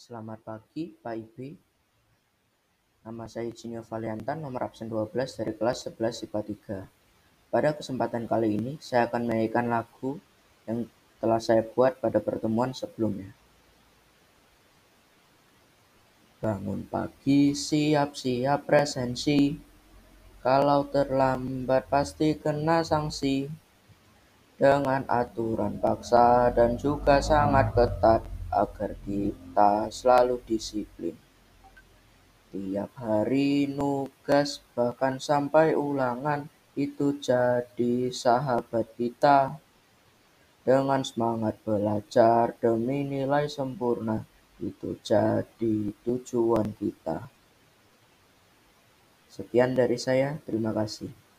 Selamat pagi, Pak Ibi. Nama saya Jinio Valiantan, nomor absen 12 dari kelas 11 IPA 3. Pada kesempatan kali ini, saya akan menyanyikan lagu yang telah saya buat pada pertemuan sebelumnya. Bangun pagi, siap-siap presensi. Kalau terlambat pasti kena sanksi. Dengan aturan paksa dan juga sangat ketat agar kita selalu disiplin. Tiap hari nugas bahkan sampai ulangan itu jadi sahabat kita. Dengan semangat belajar demi nilai sempurna itu jadi tujuan kita. Sekian dari saya, terima kasih.